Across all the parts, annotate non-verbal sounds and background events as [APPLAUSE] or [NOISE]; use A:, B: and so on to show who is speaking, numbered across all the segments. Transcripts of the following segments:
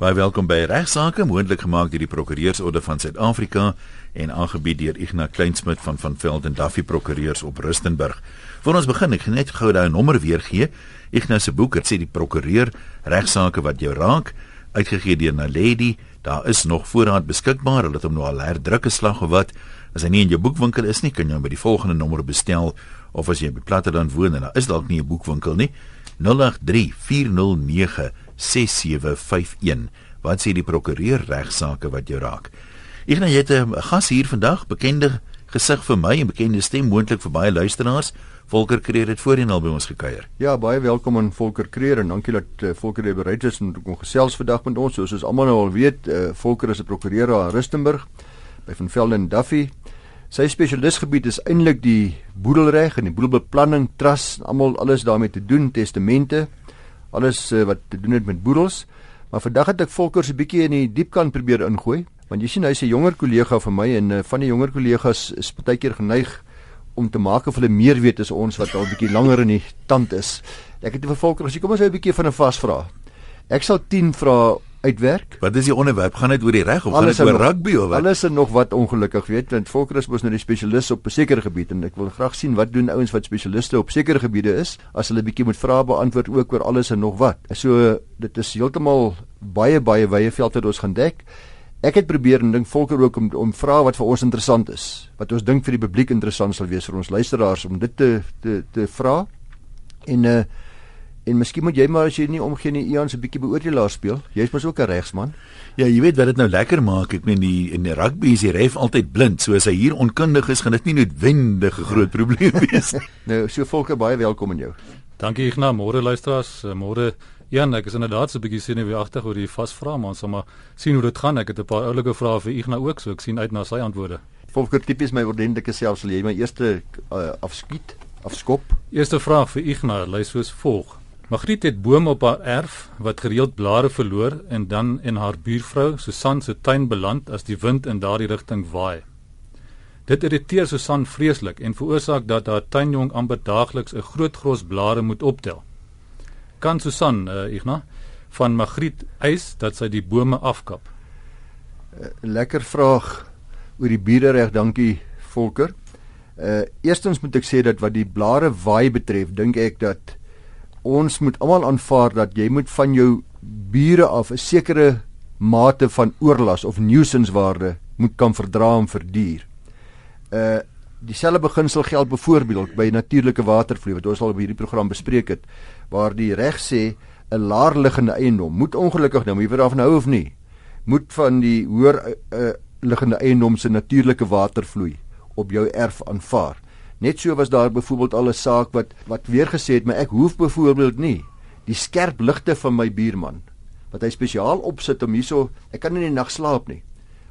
A: Baie welkom by Regsake, moontlik gemaak deur die Prokureursorde van Suid-Afrika en aangebied deur Ignas Kleinsmid van van Veld en Duffy Prokureurs op Rustenburg. Voor ons begin, ek gaan net gou daai nommer weer gee. Ignas se boek, dit sê die prokureur Regsake wat jou raak, uitgegee deur Naledi. Daar is nog voorraad beskikbaar. Hulle het hom nou al herdruk geslag of wat. As hy nie in jou boekwinkel is nie, kan jy hom by die volgende nommer bestel of as jy by Platteland woon en daar is dalk nie 'n boekwinkel nie. 083 409 6751. Wat sê die prokureur regsaake wat jou raak? Ek nou jy het 'n gas hier vandag, bekende gesig vir my en bekende stem moontlik vir baie luisteraars. Volker Kreer het voorheen al by ons gekuier.
B: Ja, baie welkom aan Volker Kreer en dankie dat uh, Volker bereid is om te kom gesels vandag met ons. Soos ons almal nou al weet, uh, Volker is 'n prokureur in Rustenburg by Van Velden Duffy. Sy spesialisgebied is eintlik die boedelreg en die boedelbeplanning, trust, almal alles daarmee te doen, testamente, alles uh, wat te doen het met boedels. Maar vandag het ek Volker se bietjie in die diepkant probeer ingooi, want jy sien hy's 'n jonger kollega van my en uh, van die jonger kollegas is baie keer geneig om te maak of hulle meer weet as ons wat al 'n bietjie langer in die tand is. Ek het vir Volker gesê kom ons hou 'n bietjie van 'n vasvra. Ek sal 10 vra uitwerk.
A: Wat is die onderwerp? Gaan dit oor die reg of alles gaan dit oor rugby of wat?
B: Alles is nog wat ongelukkig weet want Volker is mos nou die spesialis op 'n sekere gebied en ek wil graag sien wat doen ouens wat spesialiste op sekere gebiede is as hulle bietjie moet vrae beantwoord ook oor alles en nog wat. So dit is heeltemal baie baie wye veld wat ons gaan dek. Ek het probeer en dink Volker ook om om vrae wat vir ons interessant is, wat ons dink vir die publiek interessant sal wees vir ons luisteraars om dit te te te vra. En uh En miskien moet jy maar as jy nie omgee nie Ian se bietjie beoordelaar speel. Jy's mos ook 'n regsman.
A: Ja, jy weet wat dit nou lekker maak. Ek meen die in die rugby is die ref altyd blind. So as hy hier onkundig is, gaan dit nie noodwendig 'n groot probleem wees nie. [LAUGHS]
B: nou, so Volker baie welkom aan jou.
C: Dankie Ignas, môre luisteraars, eh, môre Ian, ek is inderdaad so 'n bietjie senuweeagtig oor die vasvra, maar ons sal maar sien hoe dit gaan. Ek het 'n paar oulike vrae vir Ignas ook, so ek sien uit na sy antwoorde.
B: Volker tipies my ordentlike self sal jy my eerste uh, afskiet, afskop.
C: Eerste vraag vir Ignas, lei soos volg: Magriet het bome op haar erf wat gereeld blare verloor en dan in haar buurvrou Susan se tuin beland as die wind in daardie rigting waai. Dit irriteer Susan vreeslik en veroorsaak dat haar tuinjong amper daagliks 'n groot gros blare moet optel. Kan Susan, uh, Igna, van Magriet eis dat sy die bome afkap?
B: Uh, lekker vraag oor die buurreg, dankie Volker. Uh eerstens moet ek sê dat wat die blare waai betref, dink ek dat ons moet almal aanvaar dat jy moet van jou bure af 'n sekere mate van oorlas of nuisance waarde moet kan verdra en verduur. Uh dieselfde beginsel geld byvoorbeeld by natuurlike watervloei wat ons al op hierdie program bespreek het waar die reg sê 'n laer liggende eiendom moet ongelukkig nou jy daarvan hou of nie moet van die hoër uh, liggende eiendom se natuurlike watervloei op jou erf aanvaar. Net so was daar byvoorbeeld al 'n saak wat wat weer gesê het, maar ek hoef byvoorbeeld nie die skerp ligte van my buurman wat hy spesiaal opsit om hierso, ek kan nie in die nag slaap nie.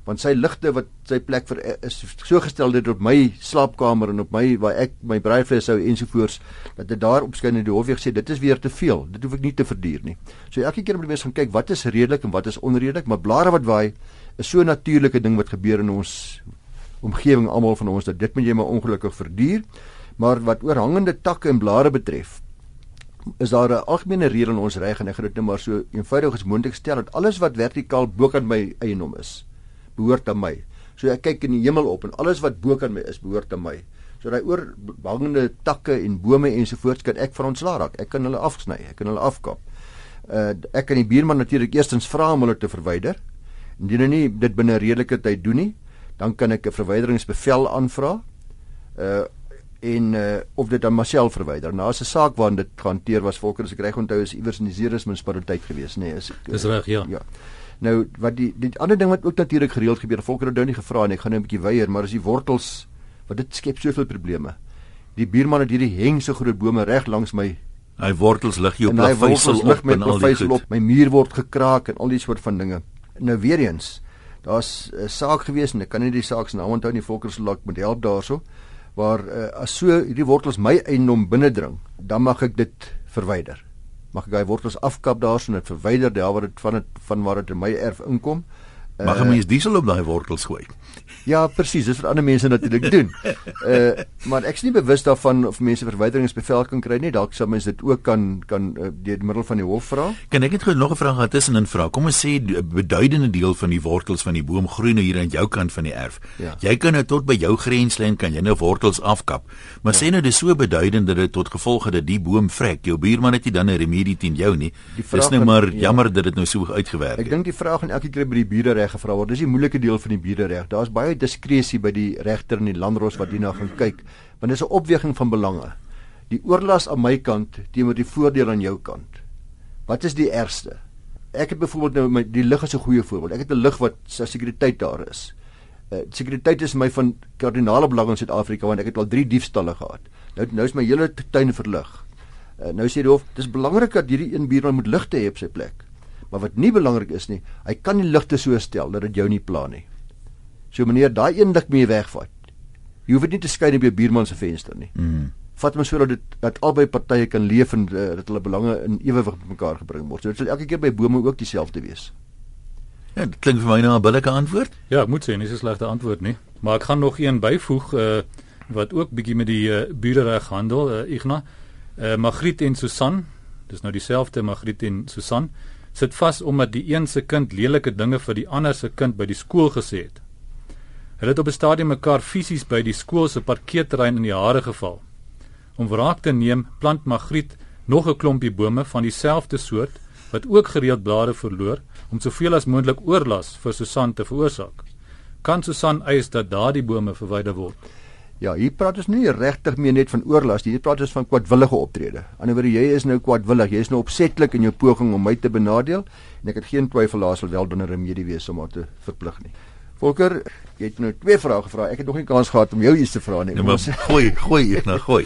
B: Want sy ligte wat sy plek vir is so gestel dit op my slaapkamer en op my waar ek my braaivleis sou ensovoorts dat dit daar opskyn en die hof weer sê dit is weer te veel. Dit hoef ek nie te verduur nie. So elke keer moet jy mens gaan kyk wat is redelik en wat is onredelik, maar blare wat waai is so 'n natuurlike ding wat gebeur in ons omgewing almal van ons dat dit moet jy maar ongelukkig verduur. Maar wat oorhangende takke en blare betref, is daar 'n algemene reël in ons reg en ek gaan dit net maar so eenvoudig as moontlik stel dat alles wat vertikaal bokant my eiendom is, behoort aan my. So ek kyk in die hemel op en alles wat bokant my is, behoort aan my. So daai oorhangende takke en bome ensovoorts kan ek van ontslaa raak. Ek kan hulle afsny, ek kan hulle afkap. Uh ek kan die buurman natuurlik eerstens vra om hulle te verwyder. Indien hy nie dit binne redelike tyd doen nie, dan kan ek 'n verwyderingsbevel aanvra. Uh en uh of dit dan myself verwyder. Nou as 'n saak waarin dit gehanteer was volker as ek reg onthou is iewers in die Ceres munisipaliteit gewees, nê, nee, is ek.
C: Dis reg, ja.
B: Ja. Nou wat die die ander ding wat ook natuurlik gereeld gebeur, volker het nou nie gevra nie, ek gaan nou 'n bietjie weier, maar as die wortels wat dit skep soveel probleme. Die buurman het hierdie hengse groot bome reg langs my
A: Hy wortels lig jou plaveisel op
B: met plaveisel op. My muur word gekraak en al die soort van dinge. Nou weer eens, daar's 'n saak gewees en ek kan nie die saak se naam onthou nie volkers sal ek moet help daarso waar uh, as so hierdie wortels my eiendom binnendring dan mag ek dit verwyder. Mag ek daai wortels afkap daarso en dit verwyder daar waar dit van het, van waar dit in my erf inkom
A: Mag 'n mens diesel op daai wortels gooi?
B: Ja, presies, dis wat ander mense natuurlik doen. Uh [LAUGHS] maar ek is nie bewus daarvan of mense verwyderingsbevel kan kry nie. Dalk sou mens dit ook kan kan uh, deur middel van die hof vra.
A: Kan ek net gou nog 'n vraag gehad tussenin vra? Kom ons sê 'n beduidende deel van die wortels van die boom groei nou hier aan jou kant van die erf. Ja. Jy kan nou tot by jou grenslyn kan jy nou wortels afkap. Maar ja. sê nou dis so beduidend dat dit tot gevolg het dat die boom vrek. Jou buurman het nie dan 'n remedie teen jou nie. Dis nou maar ja. jammer dat dit nou so uitgewerk het.
B: Ek dink die vraag gaan elke keer by die bure reg gevra word. Dis die moeilike deel van die bure reg. Daar's baie diskresie by die regter en die landros wat hierna gaan kyk, want dis 'n opweging van belange. Die oorlas aan my kant teenoor die voordeel aan jou kant. Wat is die ergste? Ek het byvoorbeeld nou my die lig is 'n goeie voorbeeld. Ek het 'n lig wat se sekuriteit daar is. Uh, sekuriteit is my van kardinale belang in Suid-Afrika want ek het al 3 diefstalle gehad. Nou nou is my hele tuin verlig. Uh, nou sê die hof, dis belangrik dat hierdie een buurman moet ligte hê op sy plek. Maar wat nie belangrik is nie, hy kan die ligte so stel dat dit jou nie pla nie. So meneer, daai een lig moet jy wegvat. Jy hoef dit nie te skei op jou buurman se venster nie. Mm. Vat hom sodat dit dat albei partye kan leef en uh, dat hulle belange in ewewig met mekaar gebring word. So dit sal elke keer by bome ook dieselfde wees.
A: Ja, dit klink vir my nou 'n billike antwoord.
C: Ja, ek moet sê, dis 'n slegte antwoord nie. Maar ek gaan nog een byvoeg uh wat ook bietjie met die uh, buurreg handel, uh, Igna. Uh Magriet en Susan, dis nou dieselfde Magriet en Susan, sit vas omdat die een se kind lelike dinge vir die ander se kind by die skool gesê het. Hulle het op 'n stadium mekaar fisies by die skool se parkeerterrein in die hare geval. Om wraak te neem, plant Magriet nog 'n klompie bome van dieselfde soort wat ook gereeld blare verloor om soveel as moontlik oorlas vir Susan te veroorsaak. Kan Susan eis dat daardie bome verwyder word?
B: Ja, hier praat ons nie regtig meer net van oorlas nie, hier praat ons van kwadwillige optrede. Anderswoorde jy is nou kwadwillig, jy is nou opsetlik in jou poging om my te benadeel en ek het geen twyfel daar sal wel dan 'n remedie wees om haar te verplig nie. Volker, jy het nou twee vrae gevra. Ek het nog nie kans gehad om jou iets te vra nie.
A: Ja, maar gooi, gooi eers nou gooi.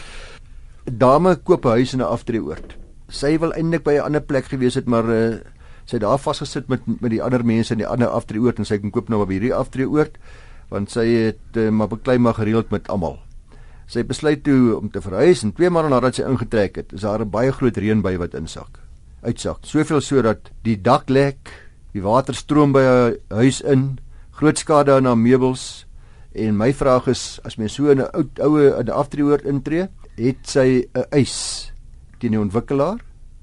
A: [LAUGHS]
B: Dame koop 'n huis in 'n aftreeoord. Sy wil eintlik by 'n ander plek gewees het, maar uh, sy het daar vasgesit met met die ander mense in die ander aftreeoord en sy kan koop nou by hierdie aftreeoord want sy het uh, maar beklei maar gereeld met almal. Sy besluit toe om te verhuis en 2 maande nadat sy ingetrek het, is daar 'n baie groot reën by wat insak. Uitsak. Soveel sodat die dak lek, die water stroom by haar huis in groot skade aan haar meubels en my vraag is as mens so 'n ou oue in 'n aftreeoord intree, het sy 'n eis teen die ontwikkelaar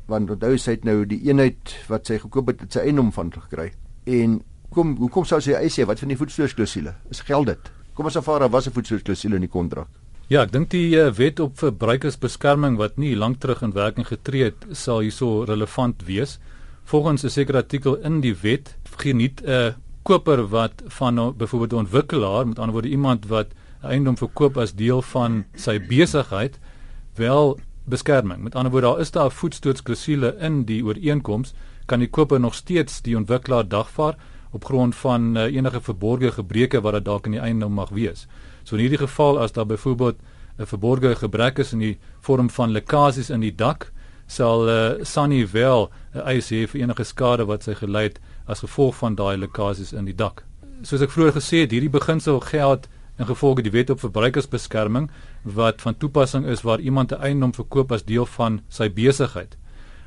B: want onthou sy het nou die eenheid wat sy gekoop het, het sy eiendom van gekry. En kom, hoekom sou sy eis hê? Wat van die voetstoorsklausule? Is geld dit? Kom ons aanvaar daar was 'n voetstoorsklausule in die kontrak.
C: Ja, ek dink die uh, wet op verbruikersbeskerming wat nie lank terug in werking getree het, sal hierso relevant wees. Volgens 'n sekere artikel in die wet geniet 'n uh, koper wat van nou byvoorbeeld 'n ontwikkelaar, met ander woorde iemand wat eiendom verkoop as deel van sy besigheid, wel beskerming. Met ander woorde, daar is daar voetstootsklausule in die ooreenkoms, kan die koper nog steeds die ontwikkelaar dagvaar op grond van uh, enige verborgde gebreke wat dit dalk in die eiendom mag wees. So in hierdie geval as daar byvoorbeeld 'n verborgde gebrek is in die vorm van lekkasies in die dak, sal uh, Sunny wel 'n eis hê vir enige skade wat sy gelei het as gevolg van daai lekkasies in die dak. Soos ek vroeër gesê het, hierdie beginsel geld in gevolge die wet op verbruikersbeskerming wat van toepassing is waar iemand 'n eiendom verkoop as deel van sy besigheid.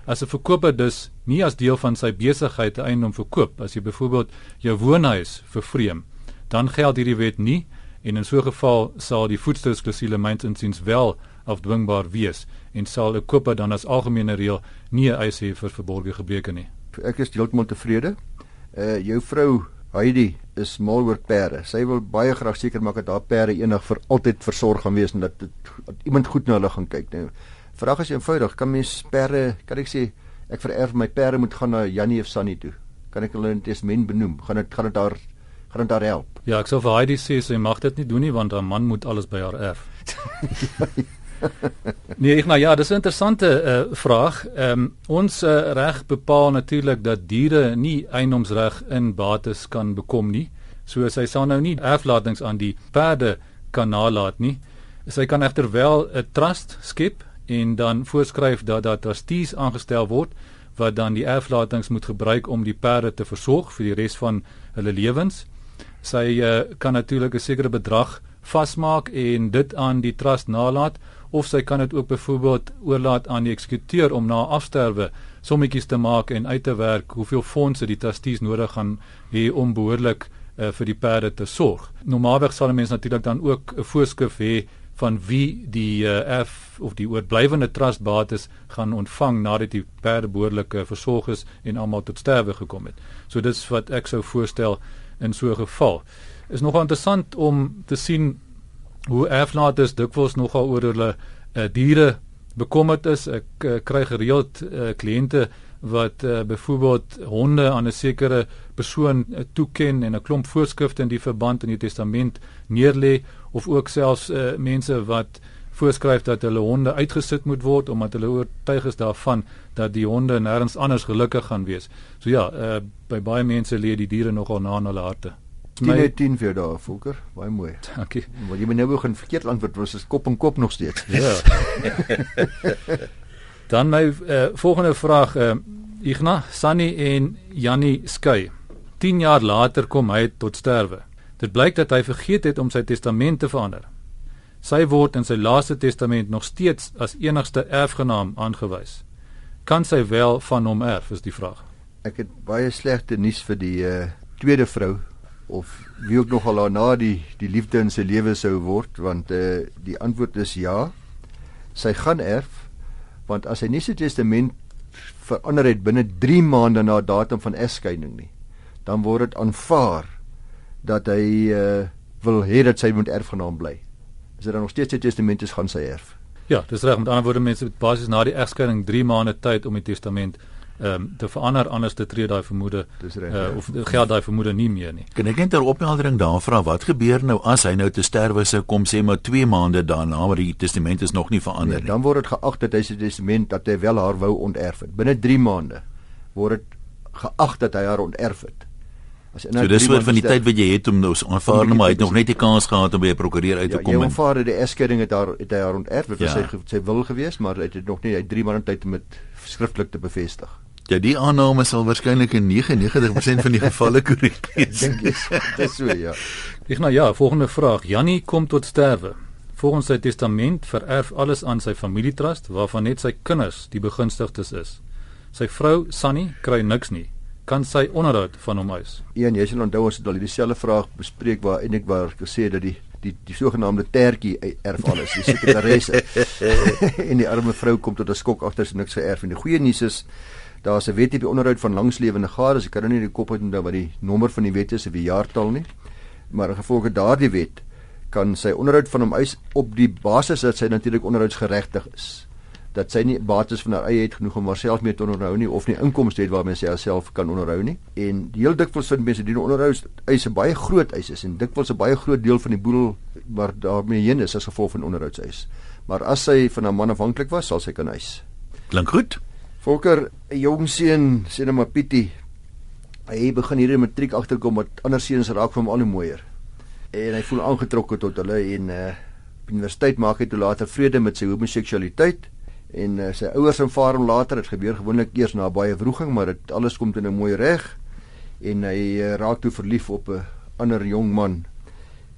C: As 'n verkoper dus nie as deel van sy besigheid 'n eiendom verkoop, as jy byvoorbeeld jou woonhuis vervreem, dan geld hierdie wet nie en in so 'n geval sal die voetstootsklausule myns insiens wel afdwingbaar wees en sal 'n koper dan as algemene reël nie 'n eis hê vir verborgde gebreke nie.
B: Ek is heeltemal tevrede uh jou vrou Heidi is mal oor perde. Sy wil baie graag seker maak dat haar perde eendag vir altyd versorg gaan wees en dat, dit, dat iemand goed na hulle gaan kyk. Nou, vraag is eenvoudig, kan mens perde, kan ek sê ek vererf my perde moet gaan na Jannie of Sunny toe? Kan ek hulle in testament benoem? Gaan dit gaan dit daar gaan dit daar help?
C: Ja, ek sou vir Heidi sê sy mag dit nie doen nie want haar man moet alles by haar erf. [LAUGHS] nee, ek maar ja, dis 'n interessante uh, vraag. Ehm um, ons uh, reg bepaal natuurlik dat diere nie eiendomsreg in bates kan bekom nie. So sy sal nou nie erflatings aan die perde kan nalat nie. Sy kan egter wel 'n trust skep en dan voorskryf dat daar trustees aangestel word wat dan die erflatings moet gebruik om die perde te versorg vir die res van hulle lewens. Sy uh, kan natuurlik 'n sekere bedrag vasmaak en dit aan die trust nalat of sy kan dit ook byvoorbeeld oorlaat aan die eksekuteur om na afsterwe sommetjies te maak en uit te werk hoeveel fondse die trustees nodig gaan hê om behoorlik uh, vir die perde te sorg. Normaalweg sal 'n mens natuurlik dan ook 'n voorskrif hê van wie die uh, erf of die oorblywende trustbates gaan ontvang nadat die perde behoorlik uh, versorg is en almal tot sterwe gekom het. So dis wat ek sou voorstel in so 'n geval. Is nogal interessant om te sien hoe erflaters dikwels nogal oor hulle uh, diere bekommerd is. Ek uh, kry gereeld uh, kliënte wat uh, byvoorbeeld honde aan 'n sekere persoon uh, toeken en 'n klomp voorskrifte in die verband in die testament neerlê of ook selfs uh, mense wat voorskryf dat hulle honde uitgesit moet word omdat hulle oortuig is daarvan dat die honde nêrens anders gelukkig gaan wees. So ja, uh, by baie mense lê die diere nogal na in hulle harte.
B: 10 uit 10 vir daai Volker, baie mooi.
C: Dankie.
B: Want jy moet nou begin verkeerd antwoord, ons is kop en kop nog steeds.
C: Ja. [LAUGHS] Dan my uh, volgende vraag uh, Igna, Sunny en Jannie skei. 10 jaar later kom hy tot sterwe. Dit blyk dat hy vergeet het om sy testament te verander. Sy word in sy laaste testament nog steeds as enigste erfgenaam aangewys. Kan sy wel van hom erf is die vraag.
B: Ek het baie slegte nuus vir die uh, tweede vrou of wie ook nog al daarna die die liefde in sy lewe sou word want uh, die antwoord is ja. Sy gaan erf want as hy nie sy testament verander het binne 3 maande na datum van egskeiding nie, dan word dit aanvaar dat hy uh, wil hê dat sy moet erfgenaam bly. As hy dan nog steeds sy testament is gaan sy erf.
C: Ja, dis reg. Met ander woorde mense basies na die egskeiding 3 maande tyd om die testament ehm um, te verander anders te tree daai vermoede
B: reg,
C: uh,
B: ja.
C: of geld daai vermoede nie meer nie.
A: Kan ek net 'n opheldering daar vra wat gebeur nou as hy nou te sterwe sou kom sê maar 2 maande daarna maar die testament is nog nie verander
B: Nee,
A: nie.
B: dan word dit geag dat hy sy testament dat hy wel haar wou onterf het. Binne 3 maande word dit geag dat hy haar onterf het. As
A: So dis oor van die tyd wat jy het om nou aanvaar nou maar hy het nog net die kans gehad om by 'n prokureur uit te
B: ja,
A: kom.
B: Ja, vader die egskeiding het haar het hy haar onterf. Dit was
A: Ja.
B: sy sy wil gewees, maar hy het dit nog nie hy het 3 maande tyd om dit skriftelik te bevestig.
A: Ja, die aanname sal waarskynlik in 99% van die [LAUGHS] gevalle korrek wees.
B: Dink jy? Dis so ja.
C: Igna ja, volgende vraag. Jannie kom tot sterwe. Volgens sy testament vererf alles aan sy familietrust waarvan net sy kinders die begunstigdes is. Sy vrou Sunny kry niks nie. Kan sy onderhoud van hom eis?
B: Een, jy sal onthou ons het al dieselfde vraag bespreek waar waar ek gesê dat die die die sogenaamde tertjie erf alles, die sekretaresse. [LAUGHS] en die arme vrou kom tot 'n skok agter sy niks geërf en die goeie nuus is daar's 'n wet op die onderhoud van langslewende gades. Ek kan nou nie die kop uit onthou wat die nommer van die wet is of die jaartal nie. Maar gevolge daardie wet kan sy onderhoud van hom eis op die basis dat sy natuurlik onderhoudsgeregtig is. Dat sy nie bates van haar eie het genoeg om haarself mee te onderhou nie of nie inkomste het waarmee sy haarself kan onderhou nie. En heel dikwels vind mense die onderhouds eise baie groot eise is en dikwels 'n baie groot deel van die boedel waar daarmee heen is as gevolg van onderhoudseis. Maar as sy van 'n man afhanklik was, sal sy kan eis.
A: Klink goed.
B: Volker, 'n jong seun, sê net maar Pietie. Hy begin hier in matriek agterkom dat ander seuns raak vir hom al hoe mooier. En hy voel aangetrokke tot hulle en uh universiteit maak hy toe later vrede met sy homoseksualiteit en uh, sy ouers aanvaar hom later. Dit gebeur gewoonlik eers na baie wroging, maar dit alles kom toe nou mooi reg. En hy uh, raak toe verlief op 'n ander jong man.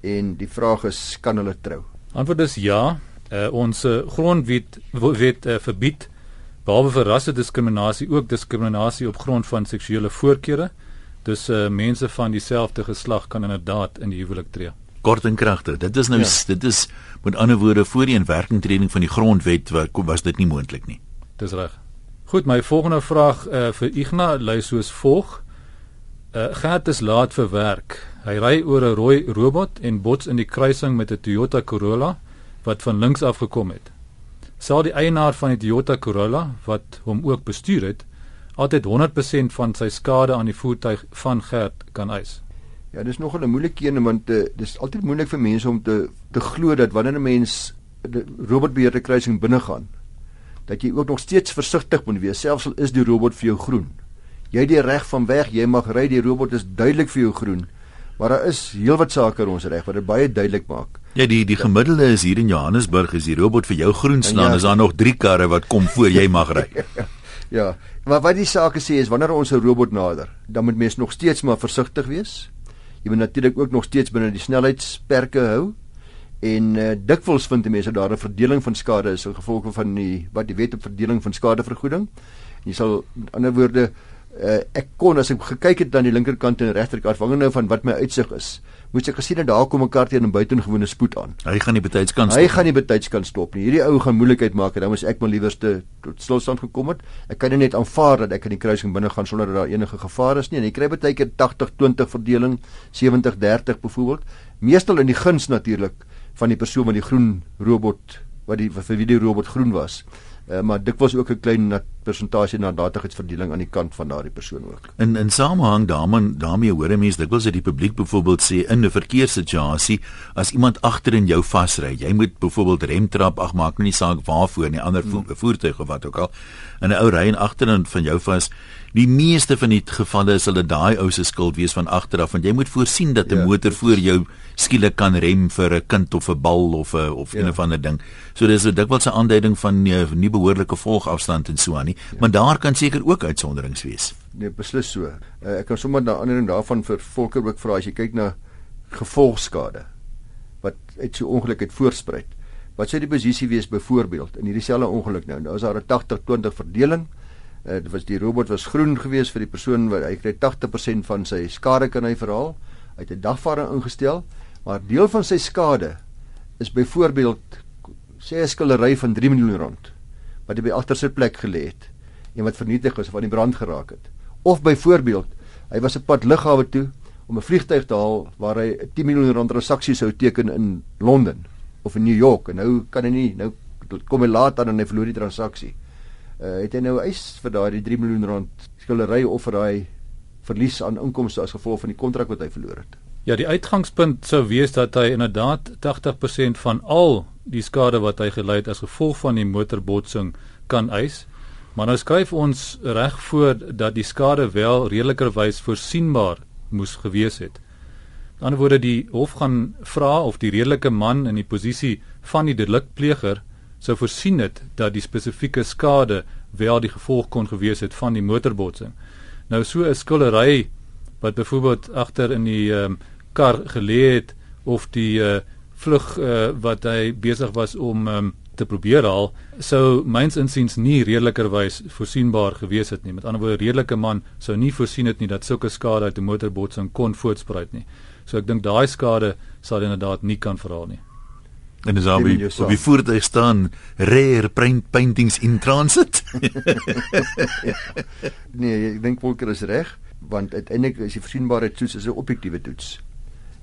B: En die vraag is, kan hulle trou?
C: Antwoord is ja. Uh, ons grondwet wet uh, verbied behalwe vir rassediskriminasie ook diskriminasie op grond van seksuele voorkeure. Dus uh, mense van dieselfde geslag kan inderdaad in die huwelik tree.
A: Kort en kragtig. Dit is nou
B: Ja.
A: dit is met ander woorde voor die inwerkingtreding van die grondwet wa- was dit nie moontlik nie.
C: Dis reg. Goed, my volgende vraag uh, vir Igna lui soos volg. Uh, Gert is laat vir werk. Hy ry oor 'n rooi robot en bots in die kruising met 'n Toyota Corolla wat van links af gekom het. Sal die eienaar van die Toyota Corolla wat hom ook bestuur het, altyd 100% van sy skade aan die voertuig van Gert kan eis.
B: Ja, dis nogal 'n moeilike een want uh, dis altyd moeilik vir mense om te te glo dat wanneer 'n mens 'n robotbeheerde kruising binne gaan, dat jy ook nog steeds versigtig moet wees, selfs al is die robot vir jou groen. Jy het die reg van weg, jy mag ry, die robot is duidelik vir jou groen. Maar daar is heelwat sake in ons reg wat dit baie duidelik maak.
A: Ja, die die gemiddelde is hier in Johannesburg is die robot vir jou groen staan,
B: ja.
A: is daar nog 3 karre wat kom voor jy mag ry. [LAUGHS]
B: Ja, maar wat die sake sê is wanneer ons 'n robot nader, dan moet mens nog steeds maar versigtig wees. Jy moet natuurlik ook nog steeds binne die snelheidsperke hou. En uh, dikwels vind mense daar 'n verdeling van skade is in gevolg van die wat die wet op verdeling van skadevergoeding. Jy sal met ander woorde uh, ek kon as ek gekyk het aan die linkerkant en regterkant afhangende nou van wat my uitsig is moes ek gesien het daar kom 'n kar teen 'n buitengewone spoed aan.
A: Hy gaan nie betyds kan
B: stop. Hy gaan nie betyds kan stop nie. Hierdie ou gaan moeilikheid maak en dan moes ek maar liewerste tot stilstand gekom het. Ek kan net aanvaar dat ek in die kruising binne gaan sonder dat daar enige gevaar is nie. En jy kry baie keer 80-20 verdeling, 70-30 byvoorbeeld. Meestal in die guns natuurlik van die persoon met die groen robot wat die vir wie die robot groen was. Uh, maar dit was ook 'n klein persentasie nadatigheidsverdeling aan die kant van daardie persoon ook.
A: In in samehang daarmee daarmee hoor 'n mens dikwels dat die publiek byvoorbeeld sê in 'n verkeerssituasie as iemand agter in jou vasry, jy moet byvoorbeeld remtrap, ag maak nie saak waarvoor nie, ander vo hmm. voertuig of wat ook al. En 'n ou ry en agterin van jou vas, die meeste van die gevalle is hulle daai ou se skuld wees van agteraf want jy moet voorsien dat 'n ja. motor voor jou skielik kan rem vir 'n kind of 'n bal of 'n of ja. een of ander ding. So dis 'n dikwels 'n aanduiding van nie, eh, nie behoorlike volgafstand en so aan nie, ja. maar daar kan seker ook uitsonderings wees.
B: Nee, beslis so. Uh, ek kan sommer na ander ding daarvan vir volker ook vra as jy kyk na gevolgskade wat uit so ongeluk het voorspruit. Wat sou die posisie wees byvoorbeeld in hierdie selfe ongeluk nou? Nou is daar 'n 80-20 verdeling. Uh, dit was die robot was groen geweest vir die persoon wat hy kry 80% van sy skade kan hy verhaal. Hy het 'n dagvaarding ingestel, maar deel van sy skade is byvoorbeeld sê 'n skillery van 3 miljoen rand wat by agtersit plek gelê het en wat vernietig is of aan die brand geraak het. Of byvoorbeeld, hy was op pad lughawe toe om 'n vliegtyg te haal waar hy 'n 10 miljoen rand transaksie sou teken in Londen of in New York en nou kan hy nie nou kom hy laat aan en hy verloor die transaksie. Uh, het hy nou eis vir daai 3 miljoen rand skillery of vir daai verlies aan inkomste as gevolg van die kontrak wat hy verloor het.
C: Ja, die uitgangspunt sou wees dat hy inderdaad 80% van al die skade wat hy gely het as gevolg van die motorbotsing kan eis. Maar nou skryf ons reg voor dat die skade wel redelikerwys voorsienbaar moes gewees het. Aan die ander woorde die hof gaan vra of die redelike man in die posisie van die delikpleger sou voorsien het dat die spesifieke skade wel die gevolg kon gewees het van die motorbotsing. Nou so 'n skillery wat byvoorbeeld agter in die um, kar gelê het of die uh, vlug uh, wat hy besig was om um, te probeer haal sou myns insiens nie redelikerwys voorsienbaar gewees het nie. Met ander woorde, redelike man sou nie voorsien het nie dat sulke skade uit 'n motorbotsing kon voortspruit nie. So ek dink daai skade sal inderdaad nie kan verhaal nie.
A: En dis al wie op die voertuig staan rare print paintings in transit. [LAUGHS]
B: nee, ek dink Volker is reg want uiteindelik is die versienbaarheid toets is 'n objektiewe toets.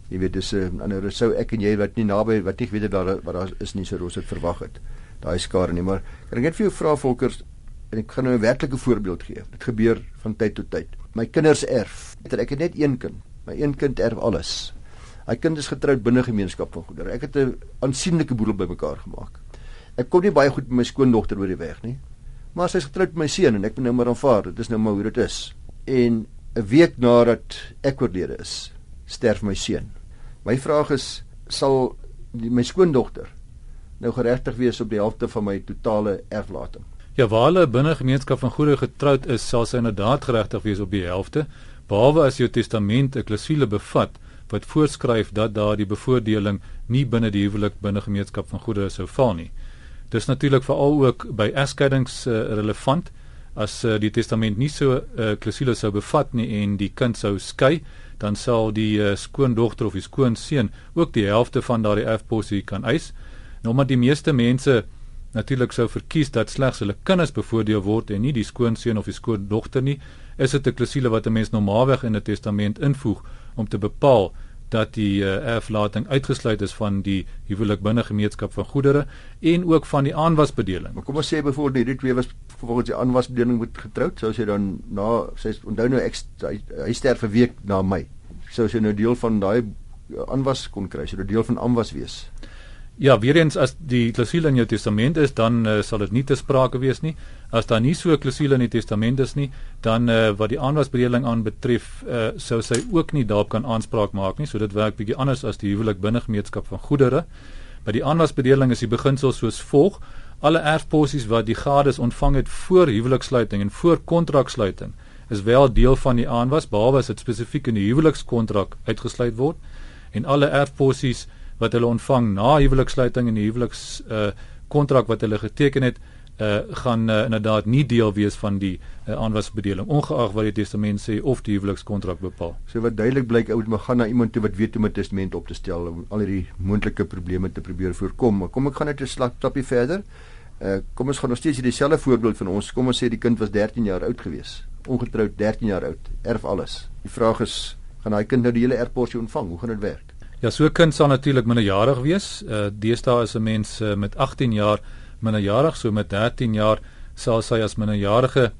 B: Jy weet dis 'n uh, ander sou ek en jy wat nie naby wat nie weet daar wat daar is nie so roos het verwag het. Daai skare nie, maar kan ek net vir jou vra Volker en ek gaan nou 'n werklike voorbeeld gee. Dit gebeur van tyd tot tyd. My kinders erf. Ek het net een kind. My een kind erf alles. Hy kind is getroud binne gemeenskap van goedere. Ek het 'n aansienlike boedel bymekaar gemaak. Ek kom nie baie goed met my skoondogter oor die weg nie. Maar sy is getroud met my seun en ek moet nou maar aanvaar. Dit is nou maar hoe dit is. En 'n week nadat ek oorlede is, sterf my seun. My vraag is, sal die, my skoondogter nou geregtig wees op die helfte van my totale erflating?
C: Ja, waar hulle binne gemeenskap van goedere getroud is, sal sy inderdaad geregtig wees op die helfte, behalwe as jou testament 'n klousule bevat wat voorskryf dat daardie bevoordeling nie binne die huwelik binne gemeenskap van goedere sou val nie. Dis natuurlik veral ook by egskeidings uh, relevant as uh, die testament nie so 'n uh, eh, klousule sou bevat nie en die kind sou skei, dan sal die uh, skoondogter of die skoonseun ook die helfte van daardie erfposie kan eis. Nou maar die meeste mense natuurlik sou verkies dat slegs hulle kinders bevoordeel word en nie die skoonseun of die skoondogter nie. Is dit 'n klousule wat 'n mens normaalweg in 'n testament invoeg om te bepaal dat die uh, erflating uitgesluit is van die huwelik binne gemeenskap van goedere en ook van die aanwasbedeling.
B: Maar kom ons sê byvoorbeeld hierdie twee was volgens die aanwasbedeling moet getroud, sou sy dan na sy onthou nou ek hy, sterf 'n week na my. Sou sy nou deel van daai aanwas kon kry, sou dit deel van aanwas wees.
C: Ja, weer eens as die klousule in jou testament is, dan uh, sal dit nie te sprake wees nie. As daar nie so 'n klousule in die testament is nie, dan uh, wat die aanwasbedeling aanbetref, uh, sou sy ook nie daarop kan aanspraak maak nie. So dit werk bietjie anders as die huwelik binne gemeenskap van goedere. By die aanwasbedeling is die beginsel soos volg: alle erfposies wat die gades ontvang het voor huweliksluiting en voor kontraksluiting is wel deel van die aanwas behalwe as dit spesifiek in die huwelikskontrak uitgesluit word en alle erfposies wat hulle ontvang na huweliksluiting en die huweliks uh kontrak wat hulle geteken het uh gaan uh, inderdaad nie deel wees van die uh, aanwasbedeling ongeag wat die testament sê of die huwelikskontrak bepaal.
B: So wat duidelik blyk ou moet gaan na iemand toe wat weet hoe om 'n testament op te stel om al hierdie moontlike probleme te probeer voorkom. Maar kom ek gaan net 'n stapie verder. Uh kom ons gaan nog steeds dieselfde voorbeeld van ons. Kom ons sê die kind was 13 jaar oud gewees. Ongetroud 13 jaar oud. Erf alles. Die vraag is gaan daai kind nou die hele erfporsie ontvang? Hoe gaan dit werk?
C: Ja, so 'n kind sal natuurlik minderjarig wees. Uh deesdae is 'n mens uh, met 18 jaar minderjarig, so met 13 jaar sal sy as minderjarige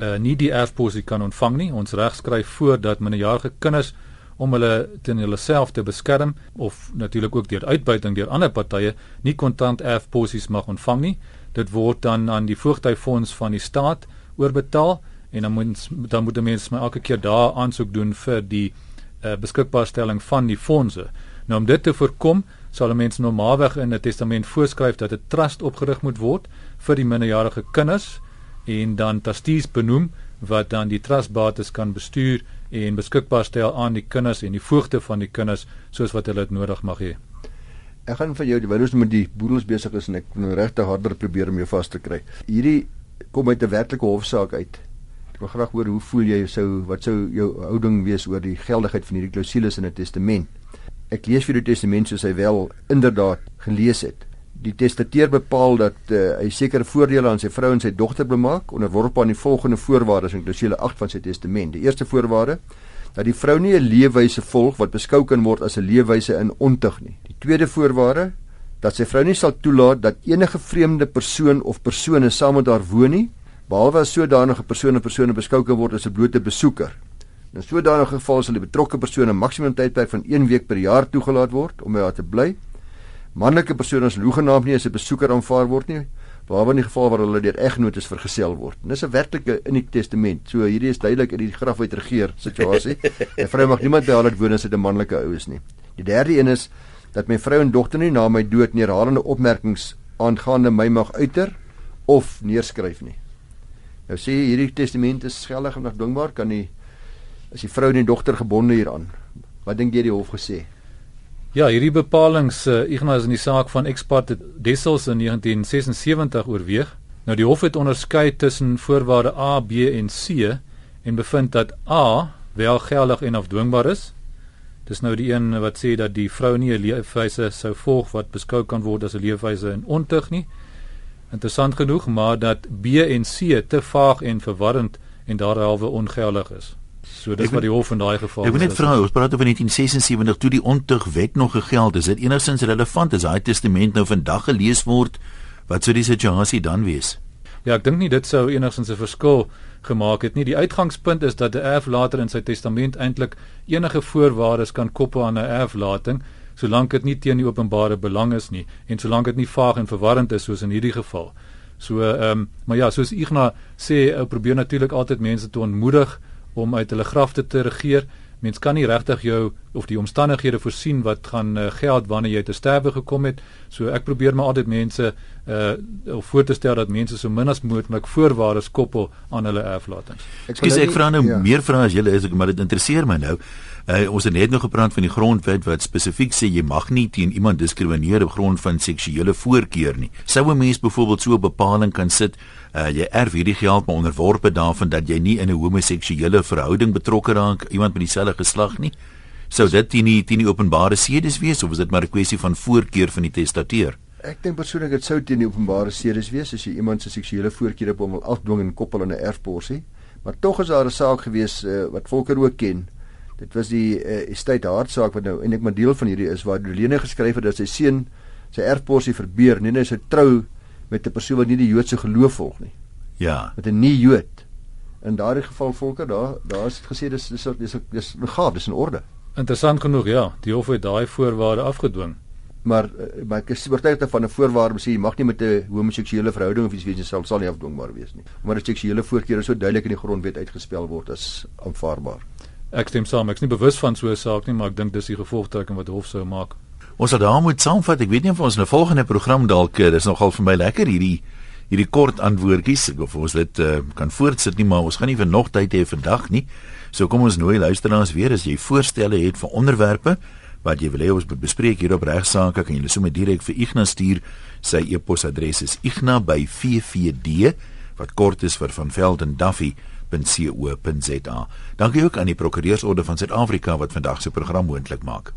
C: uh nie die erfposie kan ontvang nie. Ons reg skryf voor dat minderjarige kinders om hulle teen hulle self te beskerm of natuurlik ook deur uitbuiting deur ander partye nie kontant erfposies mag ontvang nie. Dit word dan aan die voogdyfonds van die staat oorbetaal en dan moet dan moet die mens maar elke keer daar aansoek doen vir die uh, beskikbaarstelling van die fondse. Nou om dit te voorkom, sal 'n mens normaalweg in 'n testament voorskryf dat 'n trust opgerig moet word vir die minderjarige kinders en dan trustees benoem wat dan die trustbates kan bestuur en beskikbaar stel aan die kinders en die voogte van die kinders soos wat hulle dit nodig mag hê.
B: Ek gaan vir jou terwyl ons met die boedels besig is en ek nou regtig harder probeer om jou vas te kry. Hierdie kom uit 'n werklike hofsaak uit. Ek wil graag hoor hoe voel jy sou wat sou jou houding wees oor die geldigheid van hierdie klousules in 'n testament? Ek lees vir die testament soos hy wel inderdaad gelees het. Die testateur bepaal dat uh, hy sekere voordele aan sy vrou en sy dogter bemaak onderworpe aan die volgende voorwaardes in klousule 8 van sy testament. Die eerste voorwaarde dat die vrou nie 'n leefwyse volg wat beskou kan word as 'n leefwyse in ontug nie. Die tweede voorwaarde dat sy vrou nie sal toelaat dat enige vreemde persoon of persone saam met haar woon nie behalwe as sodanige persone persone beskou kan word as 'n blote besoeker. In sodanige geval sal die betrokke persoon 'n maksimum tydperk van 1 week per jaar toegelaat word om by haar te bly. Manlike persone as hoegenaamd nie as 'n besoeker aanvaar word nie, behalwe in die geval waar hulle deur eggenotes vergesel word. Dis 'n werklike in die testament. So hierdie is duidelik in die graf uit regeer situasie. [LAUGHS] 'n Vrou mag niemand by haar laat woon as dit 'n manlike ou is nie. Die derde een is dat my vrou en dogter nie na my dood neerhalende opmerkings aangaande my mag uiter of neerskryf nie. Nou sê hierdie testament is geldig en afdwingbaar kan die as die vrou en die dogter gebonde hieraan. Wat dink jy die hof gesê?
C: Ja, hierdie bepalinge uh, Ignas in die saak van Expart Dessels in 1976 oorweeg. Nou die hof het onderskei tussen voorwaarde A, B en C en bevind dat A wel geldig en afdwingbaar is. Dis nou die een wat sê dat die vrou nie 'n leefwyse sou volg wat beskou kan word as 'n leefwyse in ontug nie interessant genoeg, maar dat B en C te vaag en verwarrend en daarhalwe ongeldig is. So dis wat die hof in daai geval.
A: Ek wil net vra, ons praat oor 1976 toe die ontugwet nog gegeld. Is dit enigstens relevant as daai testament nou vandag gelees word? Wat sou die situasie dan wees?
C: Ja, ek dink nie dit sou enigstens 'n verskil gemaak het nie. Die uitgangspunt is dat 'n erflater in sy testament eintlik enige voorwaardes kan koppel aan 'n erflating solank dit nie teen die openbare belang is nie en solank dit nie vaag en verwarrend is soos in hierdie geval. So ehm um, maar ja, soos Ignas sê, ou probeer natuurlik altyd mense te ontmoedig om uit hulle grafte te regeer. Mens kan nie regtig jou of die omstandighede voorsien wat gaan uh, geld wanneer jy te sterwe gekom het. So ek probeer maar altyd mense uh of voor te stel dat mense so min as moontlik voorwaardes koppel aan hulle erflatings.
A: Ek sê ek vra nou ja. meer vrae as julle is ek maar dit interesseer my nou. Uh, ons het net nog gepraat van die grondwet wat spesifiek sê jy mag nie teen iemand diskrimineer op grond van seksuele voorkeur nie. Sou 'n mens byvoorbeeld so 'n bepaling kan sit, uh, jy erf hierdie geld maar onderworpe daarvan dat jy nie in 'n homoseksuele verhouding betrokke raak iemand met dieselfde geslag nie? Sou dit teen die teen die openbare sedes wees of is dit maar 'n kwessie van voorkeur van die testateur?
B: Ek dink persoonlik dit sou teen die openbare sedes wees as jy iemand se seksuele voorkeure op hom wil afdwing en koppel aan 'n erfporsie. Maar tog is daar 'n saak gewees uh, wat Volker ook ken Dit was die uh, estate hartsaak wat nou eintlik maar deel van hierdie is waar Dolene geskryf het dat sy seun sy erfporsie verbeur, nie net sy trou met 'n persoon wat nie die Joodse geloof volg nie.
A: Ja.
B: Met 'n nie Jood. In daardie geval volker daar daar is dit gesê dis dis dis dis legaal, dis in orde.
C: Interessant genoeg, ja. Die hof het daai voorwaarde afgedwing.
B: Maar eh, maar ek is oortuig van 'n voorwaarde sê jy mag nie met 'n homoseksuele verhouding of iets wees sal sal nie afdwingbaar wees nie. Maar 'n seksuele voorkeur is so duidelik in die grondwet uitgespel word as aanvaarbaar.
C: Ek stem saam. Ek's nie bewus van so 'n saak nie, maar ek dink dis die gevolgtrekking wat hof sou maak.
A: Ons sal daar moet saamvat. Ek weet nie of ons 'n volgende program dalk eh, dis nogal vir my lekker hierdie hierdie kort antwoordjies of ons dit uh, kan voortsit nie, maar ons gaan nie vir nog tyd hê vandag nie. So kom ons nooi luisteraars weer as jy voorstelle het vir onderwerpe wat jy wil hê ons moet bespreek hier op regsaake, kan jy sommer direk vir Ignas stuur. Sy e-posadres is igna@ffd wat kort is vir van Velden Duffy www.co.za. Dankie ook aan die Prokureursorde van Suid-Afrika wat vandag se program moontlik maak.